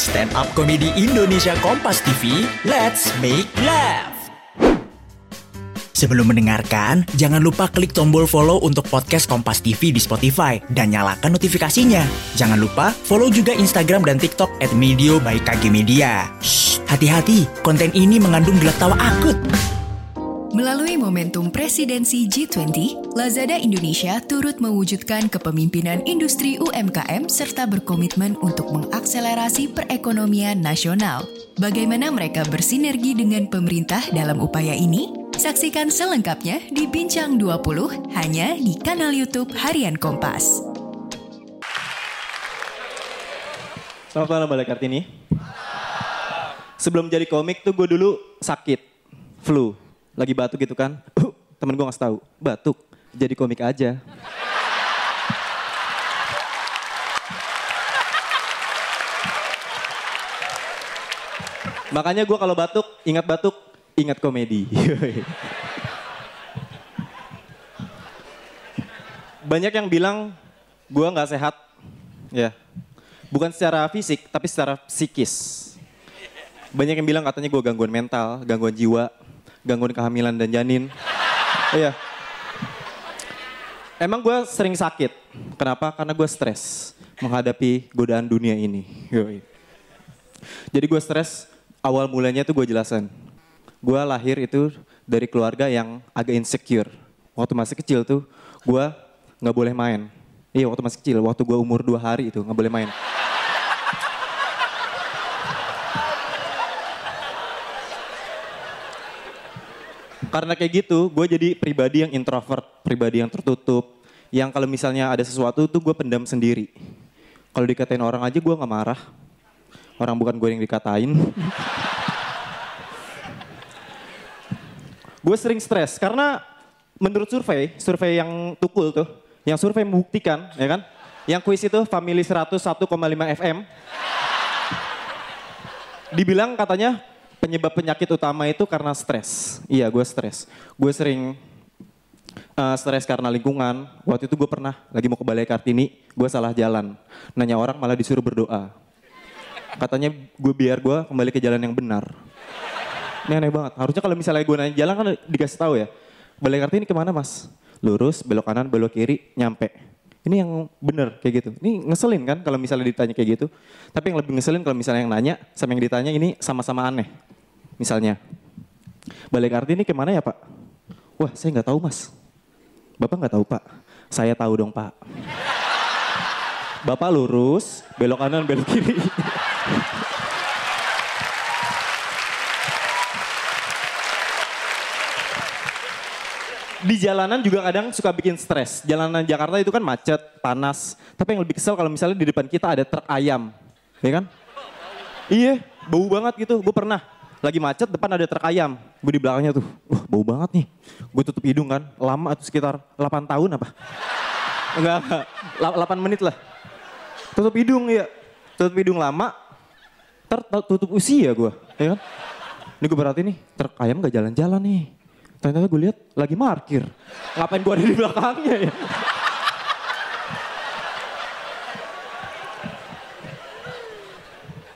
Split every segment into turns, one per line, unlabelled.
stand up komedi Indonesia Kompas TV. Let's make laugh. Sebelum mendengarkan, jangan lupa klik tombol follow untuk podcast Kompas TV di Spotify dan nyalakan notifikasinya. Jangan lupa follow juga Instagram dan TikTok at Medio by KG Media. Hati-hati, konten ini mengandung gelak tawa akut.
Melalui momentum presidensi G20, Lazada Indonesia turut mewujudkan kepemimpinan industri UMKM serta berkomitmen untuk mengakselerasi perekonomian nasional. Bagaimana mereka bersinergi dengan pemerintah dalam upaya ini? Saksikan selengkapnya di Bincang 20 hanya di kanal YouTube Harian Kompas.
Selamat malam Mbak Kartini. Sebelum jadi komik tuh gue dulu sakit, flu, lagi batuk gitu kan. Uh, temen gue ngasih tahu, batuk, jadi komik aja. Makanya gue kalau batuk, ingat batuk, ingat komedi. Banyak yang bilang gue nggak sehat, ya. Bukan secara fisik, tapi secara psikis. Banyak yang bilang katanya gue gangguan mental, gangguan jiwa, gangguan kehamilan dan janin. Iya. Emang gue sering sakit. Kenapa? Karena gue stres menghadapi godaan dunia ini. Jadi gue stres, awal mulanya tuh gue jelasin. Gue lahir itu dari keluarga yang agak insecure. Waktu masih kecil tuh, gue nggak boleh main. Iya waktu masih kecil, waktu gue umur dua hari itu nggak boleh main. Karena kayak gitu, gue jadi pribadi yang introvert, pribadi yang tertutup. Yang kalau misalnya ada sesuatu tuh gue pendam sendiri. Kalau dikatain orang aja gue nggak marah. Orang bukan gue yang dikatain. gue sering stres karena menurut survei, survei yang tukul tuh, yang survei membuktikan, ya kan? Yang kuis itu Family 101,5 FM. Dibilang katanya penyebab penyakit utama itu karena stres. Iya, gue stres. Gue sering uh, stres karena lingkungan. Waktu itu gue pernah lagi mau ke Balai Kartini, gue salah jalan. Nanya orang malah disuruh berdoa. Katanya gue biar gue kembali ke jalan yang benar. Ini aneh banget. Harusnya kalau misalnya gue nanya jalan kan dikasih tahu ya. Balai Kartini ke mana mas? Lurus, belok kanan, belok kiri, nyampe. Ini yang bener kayak gitu. Ini ngeselin kan kalau misalnya ditanya kayak gitu. Tapi yang lebih ngeselin kalau misalnya yang nanya sama yang ditanya ini sama-sama aneh. Misalnya, balik arti ini ke mana ya pak? Wah saya nggak tahu mas. Bapak nggak tahu pak? Saya tahu dong pak. Bapak lurus, belok kanan, belok kiri. Di jalanan juga kadang suka bikin stres. Jalanan Jakarta itu kan macet, panas. Tapi yang lebih kesel kalau misalnya di depan kita ada truk ayam. Ya kan? Iya, bau banget gitu. Gue pernah lagi macet depan ada truk ayam. Gue di belakangnya tuh, wah bau banget nih. Gue tutup hidung kan, lama tuh sekitar 8 tahun apa? Enggak, enggak. 8 menit lah. Tutup hidung ya. Tutup hidung lama, ter tutup usia gue. Ya kan? Ini gue berarti nih, truk ayam gak jalan-jalan nih Ternyata gue lihat lagi parkir. Ngapain gue ada di belakangnya ya?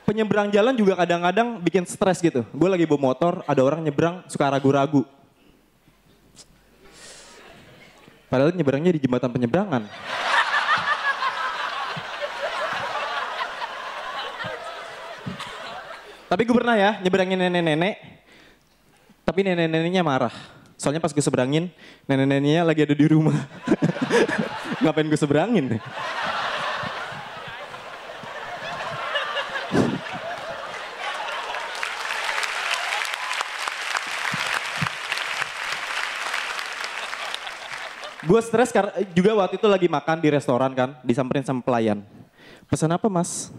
Penyeberang jalan juga kadang-kadang bikin stres gitu. Gue lagi bawa motor, ada orang nyebrang suka ragu-ragu. Padahal nyebrangnya di jembatan penyeberangan. Tapi gue pernah ya nyeberangin nenek-nenek, tapi nenek-neneknya marah. Soalnya pas gue seberangin, nenek-neneknya lagi ada di rumah. Ngapain gue seberangin? gue stres karena juga waktu itu lagi makan di restoran kan, disamperin sama pelayan. Pesan apa mas?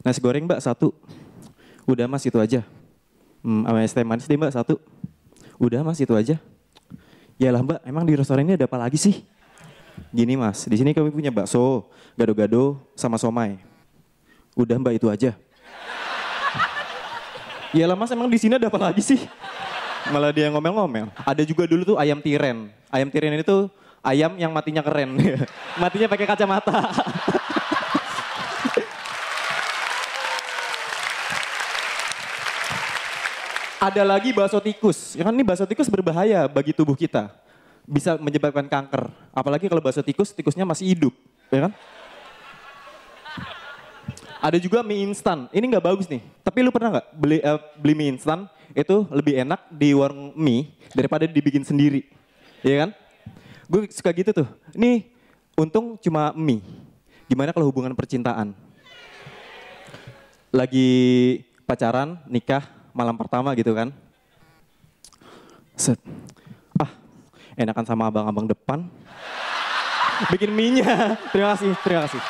Nasi goreng mbak satu. Udah mas itu aja. Hmm, sama es teh manis deh mbak satu. Udah mas itu aja. Ya lah mbak, emang di restoran ini ada apa lagi sih? Gini mas, di sini kami punya bakso, gado-gado, sama somai. Udah mbak itu aja. Ya lah mas, emang di sini ada apa lagi sih? Malah dia ngomel-ngomel. Ada juga dulu tuh ayam tiren. Ayam tiren ini tuh ayam yang matinya keren. matinya pakai kacamata. Ada lagi bakso tikus. Ya kan ini bakso tikus berbahaya bagi tubuh kita. Bisa menyebabkan kanker. Apalagi kalau bakso tikus, tikusnya masih hidup. Ya kan? Ada juga mie instan. Ini nggak bagus nih. Tapi lu pernah nggak beli eh, beli mie instan itu lebih enak di warung mie daripada dibikin sendiri, Iya kan? Gue suka gitu tuh. Ini untung cuma mie. Gimana kalau hubungan percintaan? Lagi pacaran, nikah, malam pertama gitu kan? Set. Ah, enakan sama abang-abang depan. Bikin mie-nya. Terima kasih, terima kasih.